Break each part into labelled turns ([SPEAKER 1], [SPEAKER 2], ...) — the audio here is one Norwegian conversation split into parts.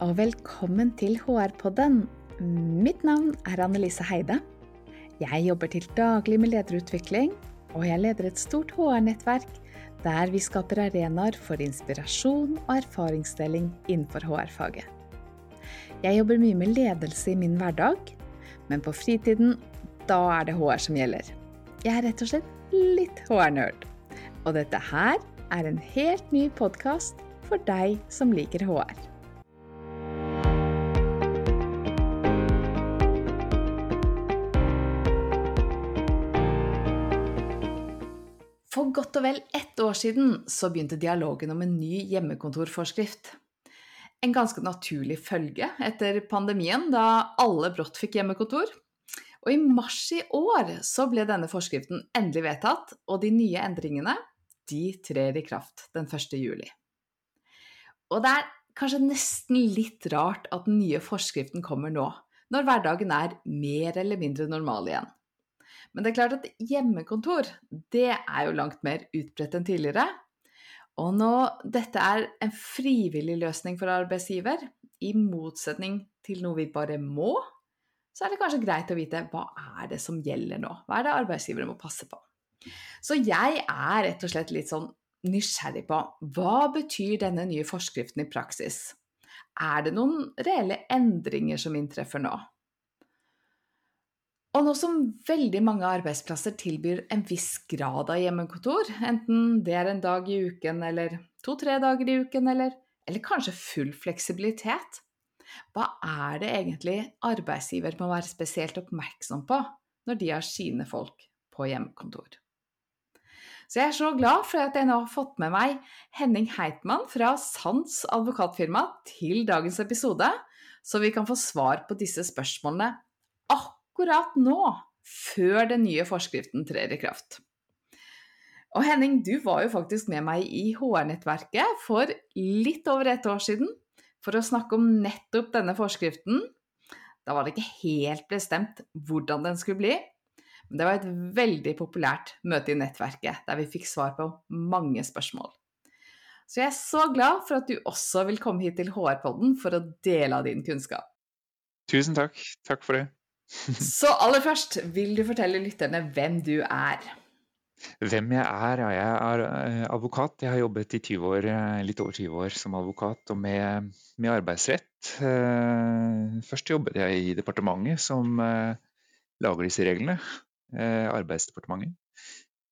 [SPEAKER 1] og velkommen til HR-podden. Mitt navn er Annelise Heide. Jeg jobber til daglig med lederutvikling, og jeg leder et stort HR-nettverk der vi skaper arenaer for inspirasjon og erfaringsdeling innenfor HR-faget. Jeg jobber mye med ledelse i min hverdag, men på fritiden, da er det HR som gjelder. Jeg er rett og slett litt HR-nerd. Og dette her er en helt ny podkast for deg som liker HR. For godt og vel ett år siden så begynte dialogen om en ny hjemmekontorforskrift. En ganske naturlig følge etter pandemien, da alle brått fikk hjemmekontor. Og i mars i år så ble denne forskriften endelig vedtatt, og de nye endringene de trer i kraft den 1. juli. Og det er kanskje nesten litt rart at den nye forskriften kommer nå, når hverdagen er mer eller mindre normal igjen. Men det er klart at hjemmekontor det er jo langt mer utbredt enn tidligere. Og når dette er en frivillig løsning for arbeidsgiver, i motsetning til noe vi bare må, så er det kanskje greit å vite hva er det som gjelder nå? Hva er det arbeidsgivere må passe på? Så jeg er rett og slett litt sånn nysgjerrig på hva betyr denne nye forskriften i praksis? Er det noen reelle endringer som inntreffer nå? Og nå som veldig mange arbeidsplasser tilbyr en viss grad av hjemmekontor, enten det er en dag i uken eller to-tre dager i uken, eller, eller kanskje full fleksibilitet, hva er det egentlig arbeidsgiver må være spesielt oppmerksom på når de har sine folk på hjemmekontor? Så jeg er så glad for at jeg nå har fått med meg Henning Heitmann fra Sands advokatfirma til dagens episode, så vi kan få svar på disse spørsmålene akkurat akkurat nå, før den nye forskriften trer i kraft. Og Henning, du var jo faktisk med meg i HR-nettverket for litt over et år siden for å snakke om nettopp denne forskriften. Da var det ikke helt bestemt hvordan den skulle bli, men det var et veldig populært møte i nettverket der vi fikk svar på mange spørsmål. Så jeg er så glad for at du også vil komme hit til HR-podden for å dele av din kunnskap.
[SPEAKER 2] Tusen takk. Takk for det.
[SPEAKER 1] Så aller først, vil du fortelle lytterne hvem du er?
[SPEAKER 2] Hvem jeg er? Ja, jeg er eh, advokat. Jeg har jobbet i 20 år, eh, litt over 20 år som advokat og med, med arbeidsrett. Eh, først jobbet jeg i departementet som lager disse reglene. Arbeidsdepartementet.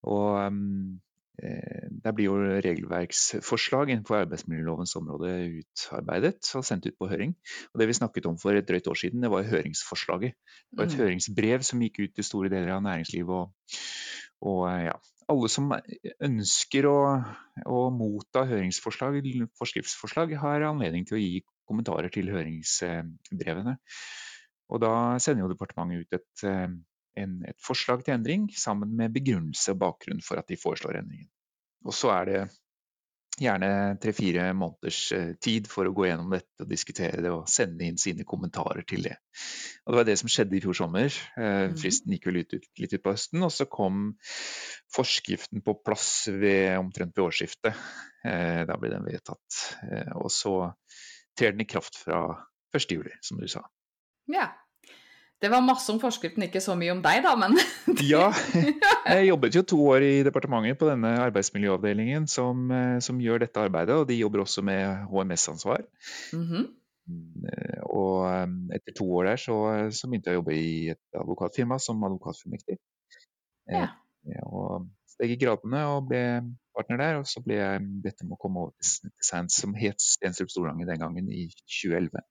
[SPEAKER 2] Og mm, der blir jo regelverksforslag på arbeidsmiljølovens område utarbeidet og sendt ut på høring. Og Det vi snakket om for et drøyt år siden, det var høringsforslaget. Det var et mm. høringsbrev som gikk ut til store deler av næringslivet. Og, og ja, alle som ønsker å, å motta høringsforslag, forskriftsforslag, har anledning til å gi kommentarer til høringsbrevene. Og da sender jo departementet ut et eh, en, et forslag til endring sammen med begrunnelse og bakgrunn for at de foreslår endringen. Og så er det gjerne tre-fire måneders eh, tid for å gå gjennom dette og diskutere det og sende inn sine kommentarer til det. Og Det var det som skjedde i fjor sommer. Eh, mhm. Fristen gikk vel ut, ut, litt ut på høsten, og så kom forskriften på plass ved, omtrent ved årsskiftet. Eh, da ble den vedtatt. Og så trer den i kraft fra 1.7, som du sa.
[SPEAKER 1] Ja, det var masse om forskriften, ikke så mye om deg, da, men
[SPEAKER 2] Ja. Jeg jobbet jo to år i departementet på denne arbeidsmiljøavdelingen som, eh, som gjør dette arbeidet, og de jobber også med HMS-ansvar. Mm -hmm. Og eh, etter to år der så, så, begynte jeg å jobbe i et advokatfirma som advokatfullmektig. Ja. Og steg i gradene og ble partner der, og så ble jeg bedt om å komme over til Sands, som het Stenstrup Storlangen den gangen, i 2011.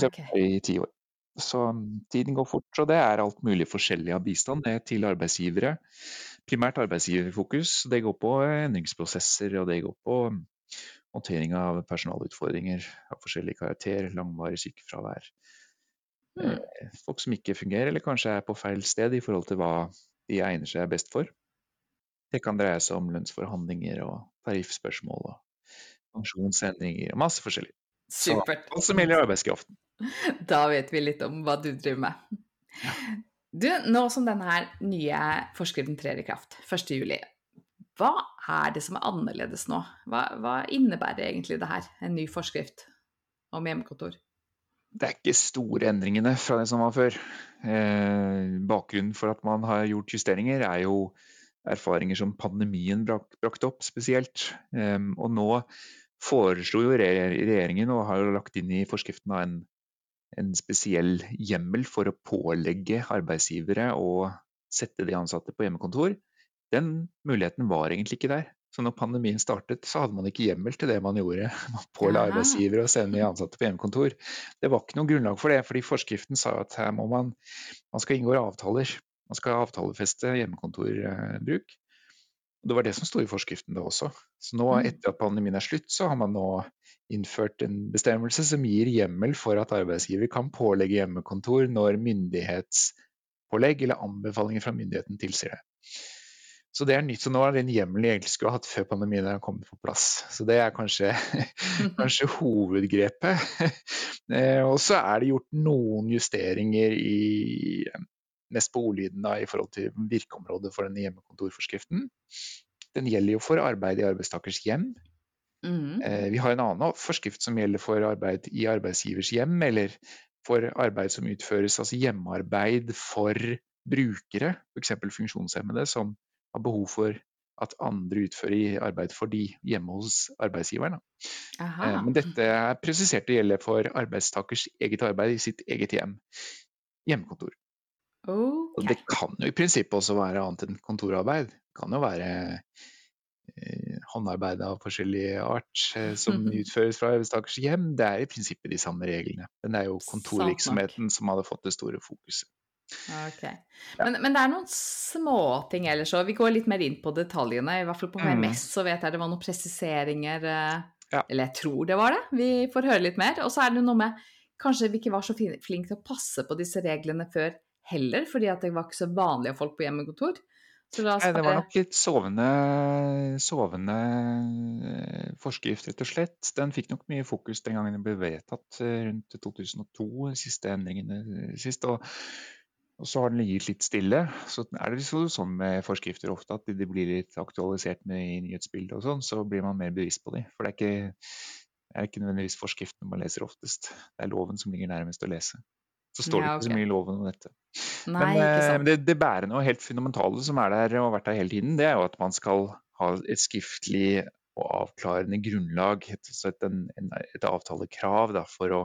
[SPEAKER 2] Så okay. jeg var i ti år. Så um, tiden går fort, og det er alt mulig forskjellig av bistand til arbeidsgivere. Primært arbeidsgiverfokus. Det går på endringsprosesser, og det går på um, håndtering av personalutfordringer av forskjellig karakter, langvarig sykefravær. Mm. Folk som ikke fungerer, eller kanskje er på feil sted i forhold til hva de egner seg best for. Det kan dreie seg om lønnsforhandlinger og tariffspørsmål og pensjonsendringer og masse forskjellig.
[SPEAKER 1] Supert.
[SPEAKER 2] Så alt som gjelder arbeidskraften.
[SPEAKER 1] Da vet vi litt om hva du driver med. Du, nå som denne nye forskriften trer i kraft 1.7, hva er det som er annerledes nå? Hva, hva, innebærer egentlig det her, en ny forskrift? om hjemmekontor?
[SPEAKER 2] Det er ikke store endringene fra det som var før. Eh, bakgrunnen for at man har gjort justeringer, er jo erfaringer som pandemien brak, brakte opp spesielt. Eh, og nå foreslo jo regjeringen, og har jo lagt inn i forskriften en, en spesiell hjemmel for å pålegge arbeidsgivere å sette de ansatte på hjemmekontor. Den muligheten var egentlig ikke der. Så når pandemien startet, så hadde man ikke hjemmel til det man gjorde. Man påla arbeidsgivere å sende ansatte på hjemmekontor. Det var ikke noe grunnlag for det, fordi forskriften sa at her må man, man skal inngå avtaler. Man skal avtalefeste hjemmekontorbruk. Det var det som sto i forskriften da også. Så nå mm. etter at pandemien er slutt, så har man nå innført en bestemmelse som gir hjemmel for at arbeidsgiver kan pålegge hjemmekontor når myndighetspålegg eller anbefalinger fra myndigheten tilsier det. Så det er nytt. Så nå er den hjemmelen jeg egentlig skulle ha hatt før pandemien er kommet på plass. Så det er kanskje, kanskje hovedgrepet. Eh, og så er det gjort noen justeringer i mest på ordlyden da, i forhold til virkeområdet for denne hjemmekontorforskriften. Den gjelder jo for arbeid i arbeidstakers hjem. Mm. Eh, vi har en annen forskrift som gjelder for arbeid i arbeidsgivers hjem, eller for arbeid som utføres, altså hjemmearbeid for brukere, f.eks. funksjonshemmede, som har behov for at andre utfører arbeid for de hjemme hos arbeidsgiveren. Eh, men dette er presisert å gjelde for arbeidstakers eget arbeid i sitt eget hjem. Hjemmekontor. Okay. Det kan jo i prinsippet også være annet enn kontorarbeid. Det kan jo være eh, håndarbeid av forskjellig art eh, som utføres fra arbeidstakers hjem. Det er i prinsippet de samme reglene. Men det er jo kontorvirksomheten som hadde fått det store fokuset.
[SPEAKER 1] Okay. Men, men, det er noen småting ellers òg. Vi går litt mer inn på detaljene. I hvert fall på HMS mm. så vet jeg det var noen presiseringer. Eh, ja. Eller jeg tror det var det. Vi får høre litt mer. Og så er det noe med Kanskje vi ikke var så flinke til å passe på disse reglene før heller, fordi det var ikke så vanlige folk på hjemmekontor.
[SPEAKER 2] Nei, det var nok litt sovende, sovende eh, forskrift, rett og slett. Den fikk nok mye fokus den gangen den ble vedtatt eh, rundt 2002, siste endringene sist. Og og så har den ligget litt stille. Så er det sånn med forskrifter ofte at de blir litt aktualisert med i nyhetsbildet og sånn, så blir man mer bevisst på dem. For det er ikke, det er ikke nødvendigvis forskriften man leser oftest, det er loven som ligger nærmest å lese. Så står det ikke så mye i loven om dette. Nei, Men eh, det, det bærende og helt fundamentale som er der og har vært der hele tiden, det er jo at man skal ha et skriftlig og avklarende grunnlag, et, et, et avtalekrav da, for å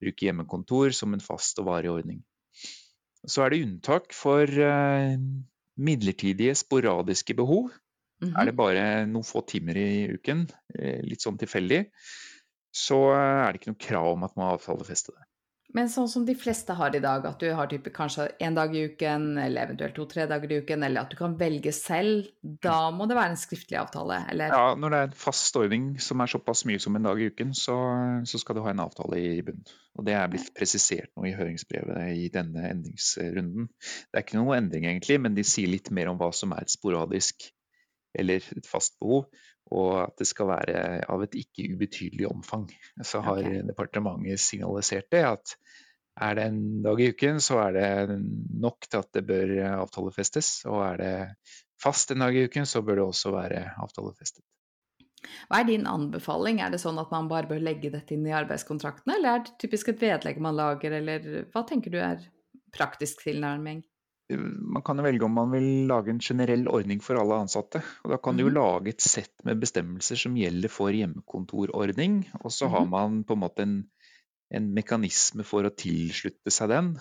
[SPEAKER 2] bruke hjemmekontor som en fast og varig ordning. Så er det unntak for uh, midlertidige, sporadiske behov. Mm -hmm. Er det bare noen få timer i uken, uh, litt sånn tilfeldig, så er det ikke noe krav om at man avtalefester det.
[SPEAKER 1] Men sånn som de fleste har i dag, at du har type kanskje én dag i uken, eller eventuelt to-tre dager i uken, eller at du kan velge selv, da må det være en skriftlig avtale, eller?
[SPEAKER 2] Ja, når det er en fast ordning som er såpass mye som en dag i uken, så, så skal du ha en avtale i bunnen. Og det er blitt presisert nå i høringsbrevet i denne endringsrunden. Det er ikke noe endring egentlig, men de sier litt mer om hva som er et sporadisk eller et fast behov, og at det skal være av et ikke ubetydelig omfang. Så har okay. departementet signalisert det, at er det en dag i uken, så er det nok til at det bør avtalefestes. Og er det fast en dag i uken, så bør det også være avtalefestet.
[SPEAKER 1] Hva er din anbefaling? Er det sånn at man bare bør legge dette inn i arbeidskontraktene, eller er det typisk et vedlegg man lager, eller hva tenker du er praktisk tilnærming?
[SPEAKER 2] Man kan jo velge om man vil lage en generell ordning for alle ansatte. og Da kan du jo mhm. lage et sett med bestemmelser som gjelder for hjemmekontorordning, og så har mhm. man på en måte en, en mekanisme for å tilslutte seg den.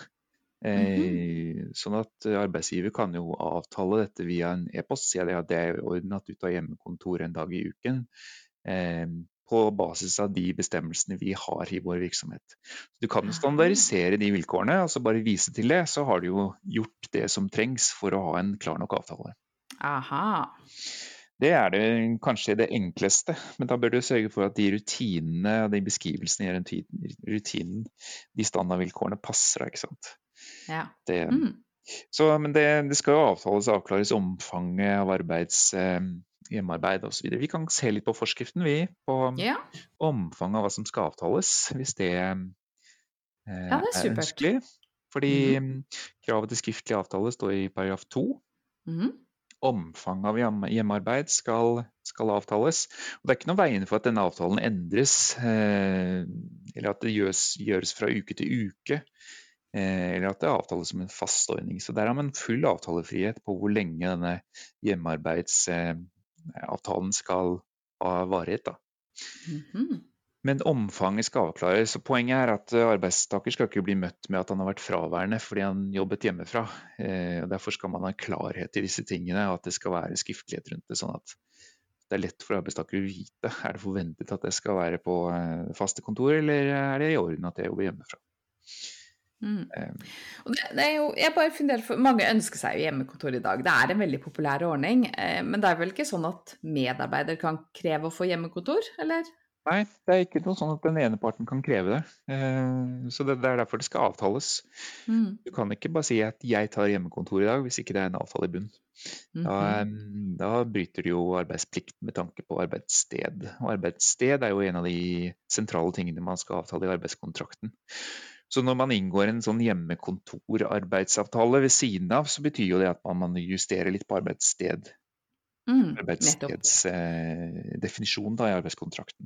[SPEAKER 2] Eh, Sånn at arbeidsgiver kan jo avtale dette via en e-post. Si at det er ordnet ut av hjemmekontor en dag i uken. Eh, på basis av de bestemmelsene vi har i vår virksomhet. du kan jo standardisere de vilkårene, altså bare vise til det, så har du jo gjort det som trengs for å ha en klar nok avtale.
[SPEAKER 1] Aha.
[SPEAKER 2] Det er det kanskje det enkleste, men da bør du sørge for at de rutinene og de beskrivelsene i rutinen, de standardvilkårene passer deg, ikke sant.
[SPEAKER 1] Ja. Det, mm.
[SPEAKER 2] så, men det, det, skal jo avtales og avklares omfanget av arbeids, eh, hjemmearbeid osv. Vi kan se litt på forskriften, vi. På ja. omfanget av hva som skal avtales, hvis det eh, ja, det er, er ønskelig. Fordi mm kravet til skriftlig avtale står i paragraf 2. Mm omfanget av hjemmearbeid skal, skal, avtales. Og det er ikke noen veien for at denne avtalen endres, eh, eller at det gjøres, gjøres, fra uke til uke. Eh, eller at det avtales som en fast ordning. Så der har man full avtalefrihet på hvor lenge denne hjemmearbeidsavtalen skal ha varighet. Mm -hmm. Men omfanget skal avklares. og Poenget er at eh, arbeidstaker skal ikke bli møtt med at han har vært fraværende fordi han jobbet hjemmefra. Eh, og Derfor skal man ha klarhet i disse tingene, og at det skal være skriftlighet rundt det. sånn at det er lett for arbeidstaker å vite. Er det forventet at det skal være på eh, faste kontor, eller er det i orden at jeg jobber hjemmefra?
[SPEAKER 1] Mm. Um, det, det jo, jeg bare funderer for, Mange ønsker seg jo hjemmekontor i dag. Det er en veldig populær ordning. Eh, men det er vel ikke sånn at medarbeider kan kreve å få hjemmekontor, eller?
[SPEAKER 2] Nei, det er ikke noe sånn at den ene parten kan kreve det. Eh, så det, er derfor det skal avtales. Mm. Du kan ikke bare si at 'jeg tar hjemmekontor i dag', hvis ikke det er en avtale i bunn. Mm -hmm. da, da, bryter du jo arbeidsplikt med tanke på arbeidssted. Og arbeidssted er jo en av de sentrale tingene man skal avtale i arbeidskontrakten. Så når man inngår en sånn hjemmekontorarbeidsavtale ved siden av, så betyr jo det at man justerer litt på arbeidssted Mm, arbeidsstedsdefinisjonen eh, i arbeidskontrakten.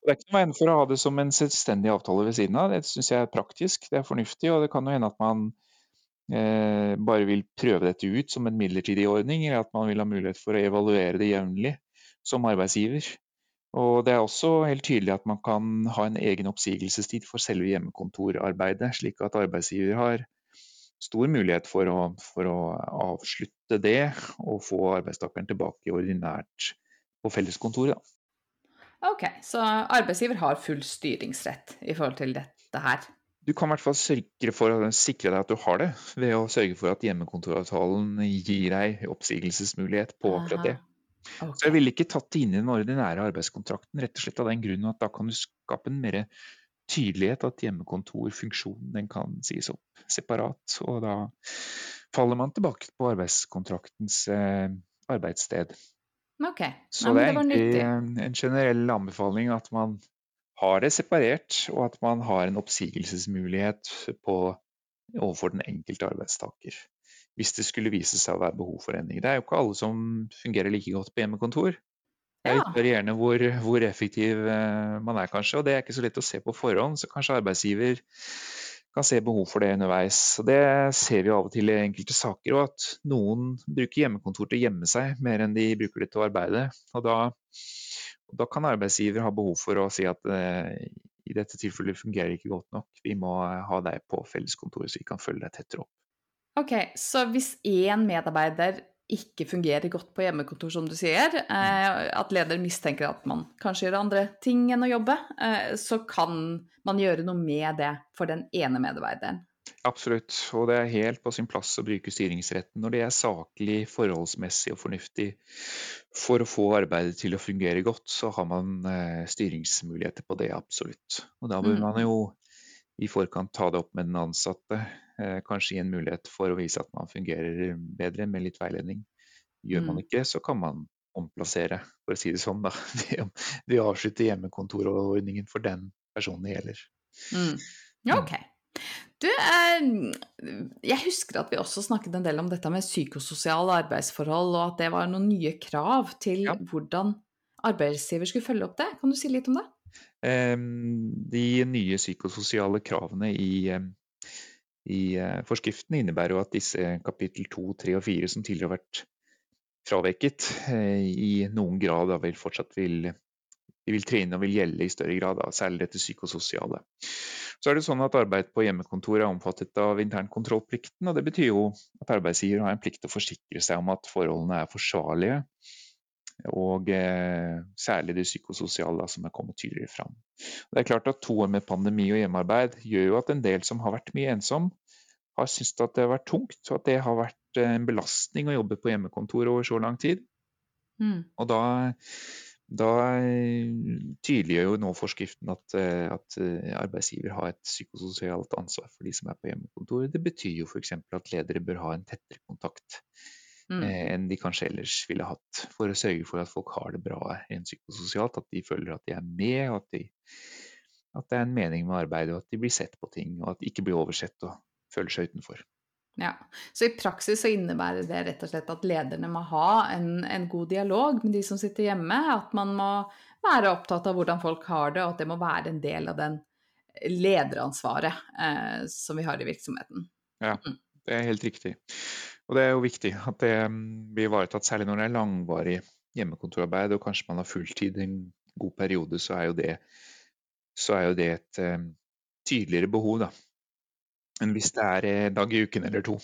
[SPEAKER 2] Og det er ikke noe veien for å ha det som en selvstendig avtale ved siden av. Det syns jeg er praktisk, det er fornuftig. Og det kan jo hende at man eh, bare vil prøve dette ut som en midlertidig ordning, eller at man vil ha mulighet for å evaluere det jevnlig som arbeidsgiver. Og det er også helt tydelig at man kan ha en egen oppsigelsestid for selve hjemmekontorarbeidet, slik at arbeidsgiver har stor mulighet for å, for å, avslutte det og få arbeidstakeren tilbake ordinært på felleskontoret.
[SPEAKER 1] Ok, så arbeidsgiver har full styringsrett i forhold til dette her?
[SPEAKER 2] Du kan i hvert fall sørge for å sikre deg at du har det, ved å sørge for at hjemmekontoravtalen gir deg oppsigelsesmulighet på akkurat det. Okay. Så jeg ville ikke tatt det inn i den ordinære arbeidskontrakten, rett og slett av den grunn at da kan du skape en mer tydelighet at hjemmekontorfunksjonen den kan sies opp separat. Og da faller man tilbake på arbeidskontraktens eh, arbeidssted.
[SPEAKER 1] Okay.
[SPEAKER 2] Så det er egentlig en, en generell anbefaling at man har det separert, og at man har en oppsigelsesmulighet på, overfor den enkelte arbeidstaker. Hvis det skulle vise seg å være behov for endring. Det er jo ikke alle som fungerer like godt på hjemmekontor. Det er litt varierende hvor, hvor effektiv eh, man er, kanskje. Og det er ikke så lett å se på forhånd, så kanskje arbeidsgiver kan se behov for det underveis. Og det ser vi av og til i enkelte saker, og at noen bruker hjemmekontor til å gjemme seg mer enn de bruker det til å arbeide. Og da, da kan arbeidsgiver ha behov for å si at eh, i dette tilfellet fungerer det ikke godt nok, vi må ha deg på felleskontoret så vi kan følge deg tettere opp.
[SPEAKER 1] Ok, Så hvis én medarbeider ikke fungerer godt på hjemmekontor, som du sier, eh, at leder mistenker at man kanskje gjør andre ting enn å jobbe, eh, så kan man gjøre noe med det for den ene medarbeideren.
[SPEAKER 2] Absolutt, og det er helt på sin plass å bruke styringsretten når det er saklig, forholdsmessig og fornuftig. For å få arbeidet til å fungere godt, så har man eh, styringsmuligheter på det, absolutt. Og da bør mm. man jo i forkant ta det opp med den ansatte. Eh, kanskje gi en mulighet for å vise at man fungerer bedre med litt veiledning. Gjør man mm. ikke, så kan man omplassere, for å si det sånn, da. Ved å avslutte hjemmekontorordningen for den personen det gjelder.
[SPEAKER 1] Mm. Ja, ok. Du, eh, jeg husker at vi også snakket en del om dette med psykososiale arbeidsforhold, og at det var noen nye krav til ja. hvordan arbeidsgiver skulle følge opp det. Kan du si litt om det?
[SPEAKER 2] De nye psykososiale kravene i, i eh, forskriften innebærer jo at disse kapittel 2, 3 og 4 som tidligere har vært fraveket, eh, i noen grad da vil fortsatt vil, de vil tre inn og vil gjelde i større grad, da, særlig dette psykososiale. Så er det sånn at Arbeid på hjemmekontor er omfattet av internkontrollplikten. og Det betyr jo at arbeidsgiver har en plikt til å forsikre seg om at forholdene er forsvarlige og eh, særlig det psykososiale som er kommet tydeligere fram. Det er klart at To år med pandemi og hjemmearbeid gjør jo at en del som har vært mye ensom, har syntes at det har vært tungt, og at det har vært eh, en belastning å jobbe på hjemmekontor over så lang tid. Mm. Og da, da tydeliggjør jo nå forskriften at, eh, at, arbeidsgiver har et psykososialt ansvar for de som er på hjemmekontor. Det betyr jo f.eks. at ledere bør ha en tettere kontakt mm. Eh, enn de kanskje ellers ville hatt. For å sørge for at folk har det bra rent psykososialt, at de føler at de er med, og at, de, at det er en mening med arbeidet, og at de blir sett på ting, og at de ikke blir oversett og føler seg utenfor.
[SPEAKER 1] Ja, Så i praksis så innebærer det rett og slett at lederne må ha en, en, god dialog med de som sitter hjemme. At man må være opptatt av hvordan folk har det, og at det må være en del av den lederansvaret eh, som vi har i virksomheten.
[SPEAKER 2] Ja, mm. det er helt riktig. Og det er jo viktig at det mm, blir ivaretatt, særlig når det er langvarig hjemmekontorarbeid og kanskje man har fulltid en god periode, så er jo det, så er jo det et um, tydeligere behov, da enn hvis det er en dag i uken eller to.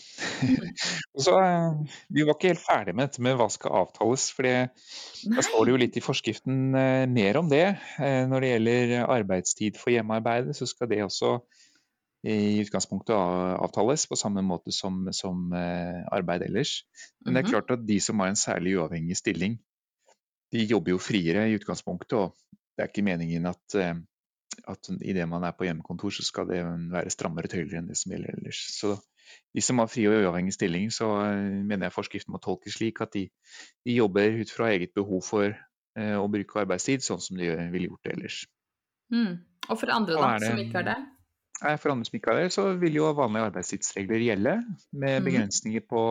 [SPEAKER 2] så uh, Vi var ikke helt ferdig med dette med hva skal avtales, for da står det jo litt i forskriften uh, mer om det. Uh, når det gjelder arbeidstid for hjemmearbeidet, så skal det også i utgangspunktet avtales på samme måte som, som arbeid ellers. Men det er mhm. klart at de som har en særlig uavhengig stilling, de jobber jo friere i utgangspunktet, og det er ikke meningen at at idet man er på hjemmekontor, så skal det være strammere tøyler enn det som gjelder ellers. Så de som har fri og uavhengig stilling, så eh, mener jeg forskriften må tolkes slik at de, de jobber ut fra eget behov for eh, å bruke arbeidstid, sånn som de ville gjort det ellers.
[SPEAKER 1] Mm. Og for andre da, som ikke har det?
[SPEAKER 2] For andre som ikke har det, så vil jo vanlige arbeidstidsregler gjelde, med mm. begrensninger på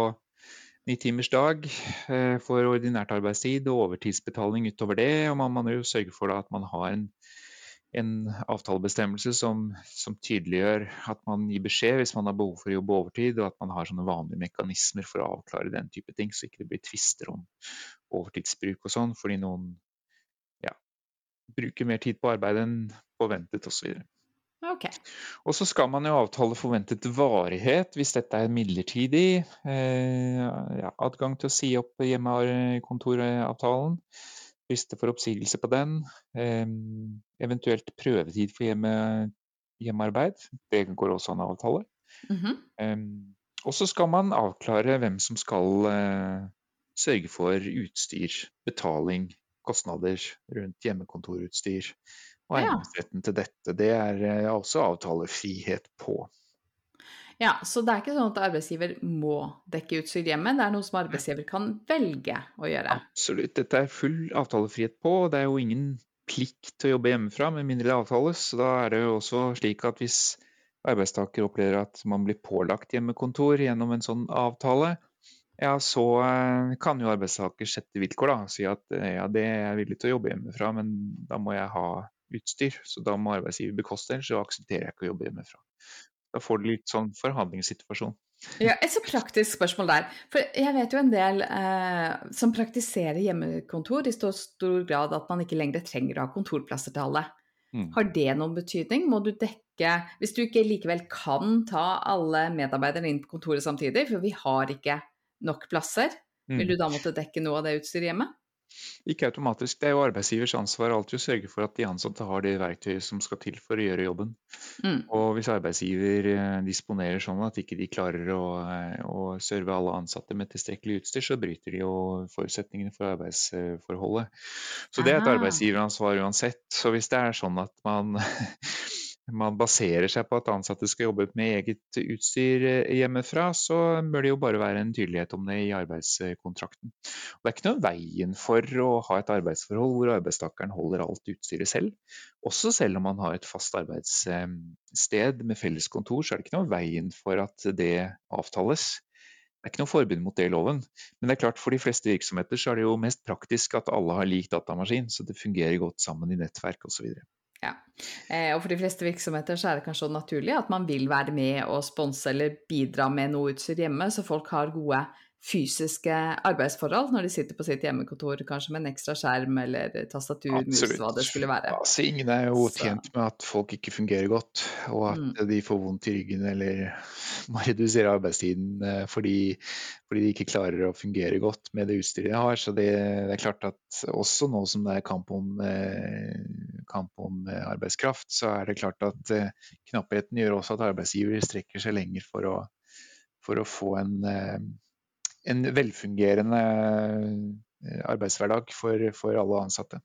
[SPEAKER 2] ni timers dag eh, for ordinært arbeidstid og overtidsbetaling utover det. Og man må jo sørge for at man har en en avtalebestemmelse som, som, tydeliggjør at man gir beskjed hvis man har behov for å jobbe overtid, og at man har sånne vanlige mekanismer for å avklare den type ting, så ikke det blir tvister om overtidsbruk og sånn, fordi noen ja, bruker mer tid på arbeid enn forventet osv.
[SPEAKER 1] Okay.
[SPEAKER 2] Og så skal man jo avtale forventet varighet hvis dette er midlertidig. Eh, ja, adgang til å si opp hjemmekontoravtalen frister for oppsigelse på den. Eh, eventuelt prøvetid for hjemme, hjemmearbeid. Det går også an å avtale. Mm -hmm. og så skal man avklare hvem som skal uh, sørge for utstyr, betaling, kostnader rundt hjemmekontorutstyr. Og eiendomsretten til dette. Det er uh, også avtalefrihet på.
[SPEAKER 1] Ja, Så det er ikke sånn at arbeidsgiver må dekke utstyr hjemme, det er noe som arbeidsgiver kan velge å gjøre?
[SPEAKER 2] Absolutt, dette er full avtalefrihet på. og Det er jo ingen plikt til å jobbe hjemmefra, med mindre det avtales. Så da er det jo også slik at hvis arbeidstaker opplever at man blir pålagt hjemmekontor gjennom en sånn avtale, ja, så eh, kan jo arbeidstaker sette vilkår da, si at eh, ja, det er jeg villig til å jobbe hjemmefra, men da må jeg ha utstyr. Så da må arbeidsgiver bekoste, ellers så aksepterer jeg ikke å jobbe hjemmefra. Da får du litt sånn forhandlingssituasjon.
[SPEAKER 1] Ja, Et så praktisk spørsmål der. For jeg vet jo en del eh, som praktiserer hjemmekontor i stor, stor, grad at man ikke lenger trenger å ha kontorplasser til alle. Mm. Har det noen betydning? Må du dekke Hvis du ikke likevel kan ta alle medarbeiderne inn på kontoret samtidig, for vi har ikke nok plasser, mm. vil du da måtte dekke noe av det utstyret hjemme?
[SPEAKER 2] Ikke automatisk. Det er jo arbeidsgivers ansvar alltid å sørge for at de ansatte har det verktøyet som skal til for å gjøre jobben. Mm. Og hvis arbeidsgiver eh, disponerer sånn at ikke de klarer å, eh, å serve alle ansatte med tilstrekkelig utstyr, så bryter de jo forutsetningene for arbeidsforholdet. Så det er et arbeidsgiveransvar uansett. Så hvis det er sånn at man man baserer seg på at ansatte skal jobbe med eget utstyr eh, hjemmefra, så bør det jo bare være en tydelighet om det i arbeidskontrakten. Og det er ikke noe veien for å ha et arbeidsforhold hvor arbeidstakeren holder alt utstyret selv. Også selv om man har et fast arbeidssted med felles kontor, så er det ikke noe veien for at det avtales. Det er ikke noe forbud mot det i loven, men det er klart for de fleste virksomheter så er det jo mest praktisk at alle har lik datamaskin, så det fungerer godt sammen i nettverk osv.
[SPEAKER 1] Ja. Eh, og for de fleste virksomheter så er det kanskje naturlig at man vil være med og sponse eller bidra med noe utstyr hjemme, så folk har gode fysiske arbeidsforhold når de sitter på sitt hjemmekontor, kanskje med en ekstra skjerm eller tastatur, mus, hva det skulle være.
[SPEAKER 2] Altså, ingen er jo tjent med at folk ikke fungerer godt, og at mm. de får vondt i ryggen eller må redusere arbeidstiden eh, fordi, fordi, de ikke klarer å fungere godt med det utstyret de har. Så det, det er klart at også nå som det er kamp om, eh, kamp om eh, arbeidskraft, så er det klart at knappheten gjør også at arbeidsgiver strekker seg lenger for å, for å få en en velfungerende eh, arbeidshverdag for, for alle ansatte.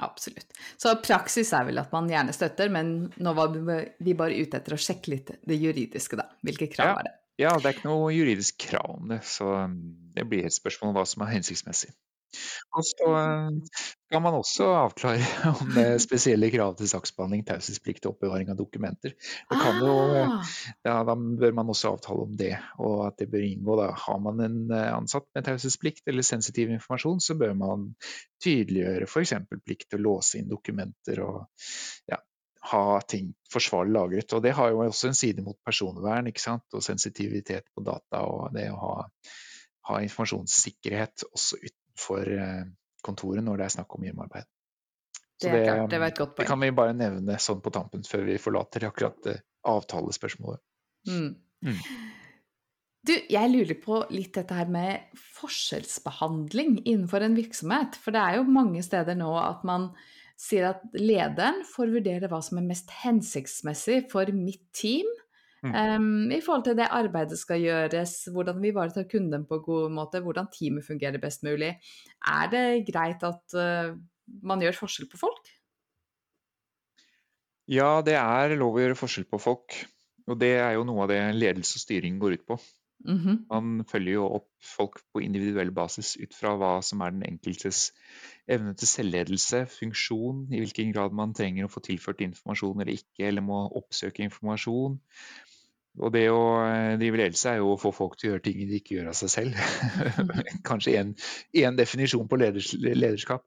[SPEAKER 1] Absolutt. Så praksis er vel at man gjerne støtter, men nå var vi bare ute etter å sjekke litt det juridiske, da. Hvilke krav
[SPEAKER 2] ja,
[SPEAKER 1] er det?
[SPEAKER 2] Ja, det er ikke noe juridisk krav om det, så um, det blir et spørsmål om hva som er hensiktsmessig. Og så kan man også avklare om det er spesielle krav til saksbehandling, taushetsplikt og oppbevaring av dokumenter. Jo,
[SPEAKER 1] Ah!
[SPEAKER 2] ja, da bør man også avtale om det, og at det bør inngå. Da. Har man en ansatt med taushetsplikt eller sensitiv informasjon, så bør man tydeliggjøre f.eks. plikt til å låse inn dokumenter og ja, ha ting forsvarlig lagret. Og det har jo også en side mot personvern og sensitivitet på data og det å ha, ha informasjonssikkerhet også utenfor kontoret når det er snakk om hjemmearbeid.
[SPEAKER 1] Det er klart, det var et godt
[SPEAKER 2] Det kan vi bare nevne sånn på tampen før vi forlater akkurat det avtalespørsmålet.
[SPEAKER 1] Mm.
[SPEAKER 2] Mm.
[SPEAKER 1] Du, jeg lurer på litt dette her med forskjellsbehandling innenfor en virksomhet. For det er jo mange steder nå at man sier at lederen får vurdere hva som er mest hensiktsmessig for mitt team.
[SPEAKER 2] Mm.
[SPEAKER 1] em, I forhold til det arbeidet skal gjøres, hvordan vi ivaretar kunden på en god måte, hvordan teamet fungerer best mulig. Er det greit at uh, man gjør forskjell på folk?
[SPEAKER 2] Ja, det er lov å gjøre forskjell på folk. Og det er jo noe av det ledelse og styring går ut på.
[SPEAKER 1] Mhm.
[SPEAKER 2] Man følger jo opp folk på individuell basis ut fra hva som er den enkeltes evne til selvledelse, funksjon, i hvilken grad man trenger å få tilført informasjon eller ikke, eller må oppsøke informasjon. Og det å eh, drive ledelse er jo å få folk til å gjøre ting de ikke gjør av seg selv. Kanskje én definisjon på leders, lederskap.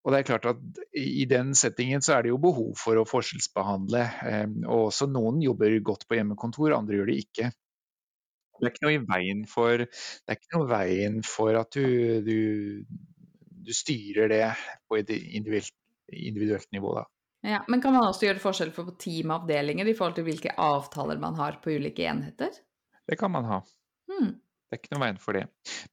[SPEAKER 2] Og det er klart at I den settingen så er det jo behov for å forskjellsbehandle. Eh, og også Noen jobber godt på hjemmekontor, andre gjør det ikke. Det er ikke noe i veien for, det er ikke noe i veien for at du, du, du styrer det på et individuelt, individuelt nivå. Da.
[SPEAKER 1] Ja, men kan man også gjøre forskjell på teamavdelinger i forhold til hvilke avtaler man har på ulike enheter?
[SPEAKER 2] Det kan man ha.
[SPEAKER 1] Hmm.
[SPEAKER 2] Det er ikke noe veien for det.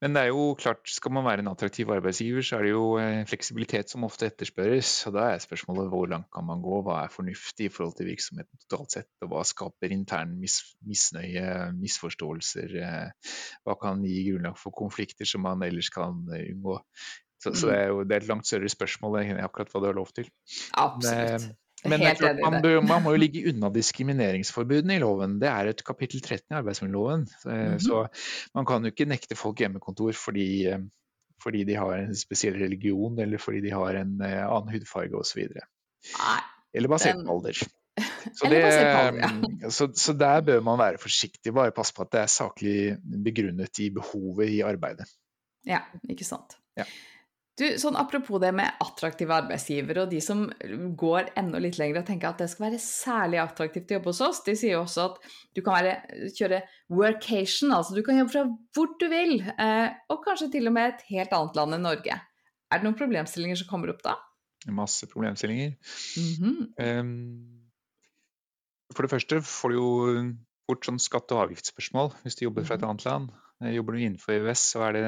[SPEAKER 2] Men det er jo klart, skal man være en attraktiv arbeidsgiver, så er det jo eh, fleksibilitet som ofte etterspørres. Og da er spørsmålet hvor langt kan man gå, hva er fornuftig i forhold til virksomheten totalt sett, og hva skaper intern mis misnøye, misforståelser, eh, hva kan gi grunnlag for konflikter som man ellers kan unngå. Så, så det er jo det er et langt større spørsmål enn akkurat hva du har lov til.
[SPEAKER 1] Absolutt.
[SPEAKER 2] Men, men det er klart, man, bør, man må jo ligge unna diskrimineringsforbudene i loven. Det er et kapittel 13 i arbeidsmiljøloven. Så,
[SPEAKER 1] Mhm.
[SPEAKER 2] så man kan jo ikke nekte folk hjemmekontor fordi, eh, fordi de har en spesiell religion eller fordi de har en eh, annen hudfarge osv. Eller basert på alder. Så, det,
[SPEAKER 1] alder,
[SPEAKER 2] så, så der bør man være forsiktig. Bare passe på at det er saklig begrunnet i behovet i arbeidet.
[SPEAKER 1] Ja, ikke sant.
[SPEAKER 2] Ja.
[SPEAKER 1] Du, sånn Apropos det med attraktive arbeidsgivere og de som går enda litt lenger og tenker at det skal være særlig attraktivt å jobbe hos oss, de sier jo også at du kan være, kjøre workation, altså du kan jobbe fra hvor du vil, eh, og kanskje til og med et helt annet land enn Norge. Er det noen problemstillinger som kommer opp da?
[SPEAKER 2] Masse problemstillinger.
[SPEAKER 1] Mhm.
[SPEAKER 2] Ehm, For det første får du jo fort sånn skatte- og avgiftsspørsmål hvis du jobber fra et
[SPEAKER 1] Mhm.
[SPEAKER 2] annet land. Eh, Jobber du innenfor EØS, så er det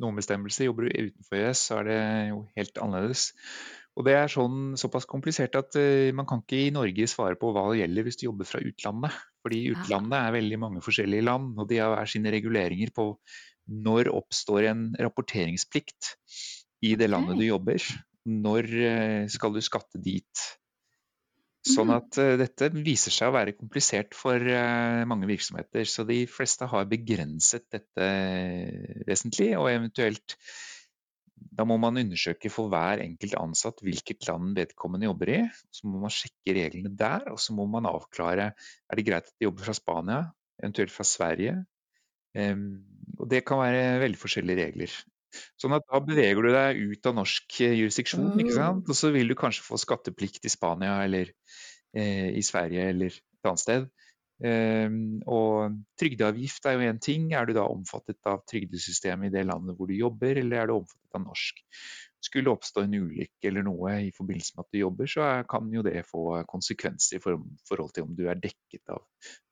[SPEAKER 2] noen bestemmelser. Jobber du utenfor EØS, så er det jo helt annerledes. Og det er sånn, såpass komplisert at uh, man kan ikke i Norge svare på hva det gjelder hvis du jobber fra utlandet. Fordi utlandet er veldig mange forskjellige land, og de har hver sine reguleringer på når oppstår en rapporteringsplikt i det landet du jobber. Når eh, skal du skatte dit? Sånn
[SPEAKER 1] Mhm.
[SPEAKER 2] at eh, dette viser seg å være komplisert for eh, mange virksomheter. Så de fleste har begrenset dette vesentlig, og eventuelt da må man undersøke for hver enkelt ansatt hvilket land vedkommende jobber i. Så må man sjekke reglene der, og så må man avklare er det greit at de jobber fra Spania, eventuelt fra Sverige. Um, og det kan være veldig forskjellige regler. Sånn at da beveger du deg ut av norsk eh, jurisdiksjon, ikke
[SPEAKER 1] Oh.
[SPEAKER 2] sant? og så vil du kanskje få skatteplikt i Spania eller eh, i Sverige eller et annet sted. Em, og trygdeavgift er jo én ting. Er du da omfattet av trygdesystemet i det landet hvor du jobber, eller er du omfattet av norsk? Skulle oppstå en ulykke eller noe i forbindelse med at du jobber, så kan jo det få konsekvenser i for- forhold til om du er dekket av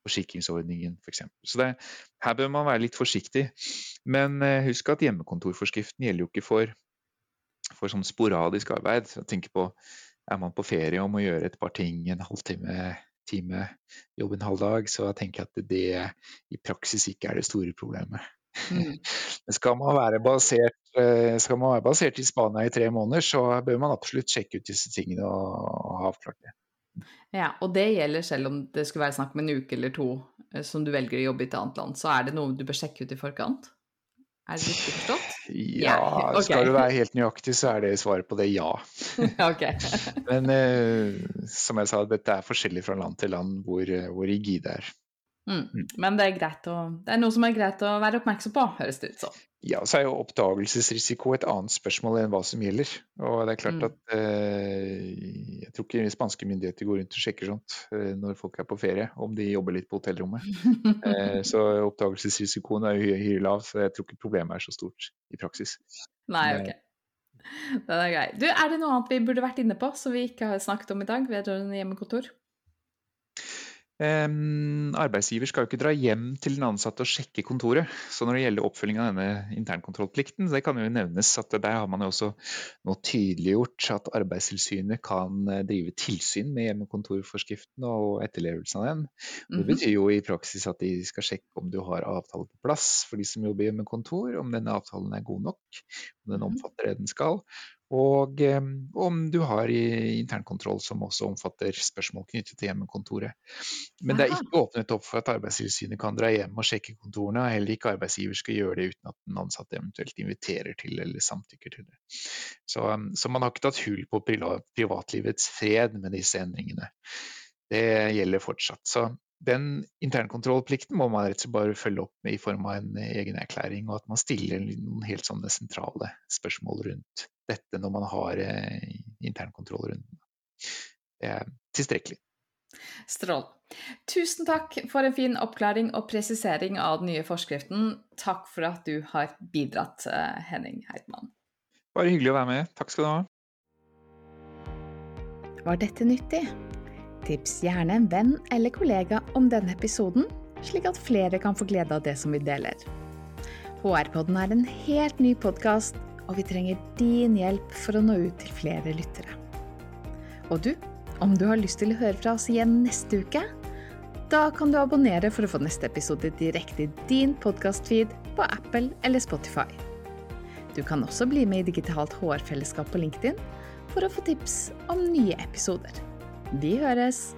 [SPEAKER 2] forsikringsordningen f.eks. Så det, her bør man være litt forsiktig. Men eh, husk at hjemmekontorforskriften gjelder jo ikke for, for sånn sporadisk arbeid. Jeg tenker på er man på ferie og må gjøre et par ting en halvtime, time, jobbe en halv dag, så tenker jeg at det i praksis ikke er det store problemet.
[SPEAKER 1] Mm.
[SPEAKER 2] Skal man være basert, eh, skal man være basert i Spania i tre måneder, så bør man absolutt sjekke ut disse tingene og, ha avklart det.
[SPEAKER 1] Ja, og det gjelder selv om det skulle være snakk om en uke eller to eh, som du velger å jobbe i et annet land. Så er det noe du bør sjekke ut i forkant? Er det riktig forstått?
[SPEAKER 2] Ja,
[SPEAKER 1] yeah. okay.
[SPEAKER 2] skal du være helt nøyaktig, så er det svaret på det ja. Men uh, som jeg sa, dette er forskjellig fra land til land hvor, hvor rigid det er.
[SPEAKER 1] Mm. Men det er, å, det er noe som er greit å være oppmerksom på, høres det ut som.
[SPEAKER 2] Ja, så er jo oppdagelsesrisiko et annet spørsmål enn hva som gjelder. Og det er klart
[SPEAKER 1] Mm.
[SPEAKER 2] at eh, jeg tror ikke spanske myndigheter går rundt og sjekker sånt eh, når folk er på ferie, om de jobber litt på hotellrommet. Eh, så oppdagelsesrisikoen er jo hyre lav, så jeg tror ikke problemet er så stort i praksis.
[SPEAKER 1] Nei,
[SPEAKER 2] Nei.
[SPEAKER 1] ok. Den er grei. Du, er det noe annet vi burde vært inne på som vi ikke har snakket om i dag vedrørende hjemmekontor?
[SPEAKER 2] Arbeidsgiver skal jo ikke dra hjem til den ansatte og sjekke kontoret. Så når det gjelder oppfølging av denne internkontrollplikten, så det kan jo nevnes at der har man jo også nå tydeliggjort at Arbeidstilsynet kan eh, drive tilsyn med hjemmekontorforskriften og etterlevelsen av den. Det
[SPEAKER 1] Mhm.
[SPEAKER 2] betyr jo i praksis at de skal sjekke om du har avtale på plass for de som jobber hjemmekontor, om denne avtalen er god nok, om den
[SPEAKER 1] Mhm.
[SPEAKER 2] omfatter det den skal. Og om du har internkontroll som også omfatter spørsmål knyttet til hjemmekontoret. Men det er ikke åpnet opp for at Arbeidstilsynet kan dra hjem og sjekke kontorene, og heller ikke arbeidsgiver skal gjøre det uten at den ansatte eventuelt inviterer til eller samtykker til det. Så, så man har ikke tatt hull på privatlivets fred med disse endringene. Det gjelder fortsatt. Så den internkontrollplikten må man rett og slett bare følge opp med i form av en egen erklæring, og at man stiller noen helt sånne sentrale spørsmål rundt dette når man har eh, internkontroll rundt. Det er tilstrekkelig.
[SPEAKER 1] Strål. Tusen takk for en fin oppklaring og presisering av den nye forskriften. Takk for at du har bidratt, eh, Henning Heitmann.
[SPEAKER 2] Bare hyggelig å være med. Takk skal du ha.
[SPEAKER 1] Var dette nyttig? Tips gjerne en venn eller kollega om denne episoden, slik at flere kan få glede av det som vi deler. HR-podden er en helt ny podkast, og vi trenger din hjelp for å nå ut til flere lyttere. Og du, om du har lyst til å høre fra oss igjen neste uke, da kan du abonnere for å få neste episode direkte i din podkastfeed på Apple eller Spotify. Du kan også bli med i Digitalt HR-fellesskap på LinkedIn for å få tips om nye episoder. Vi høres!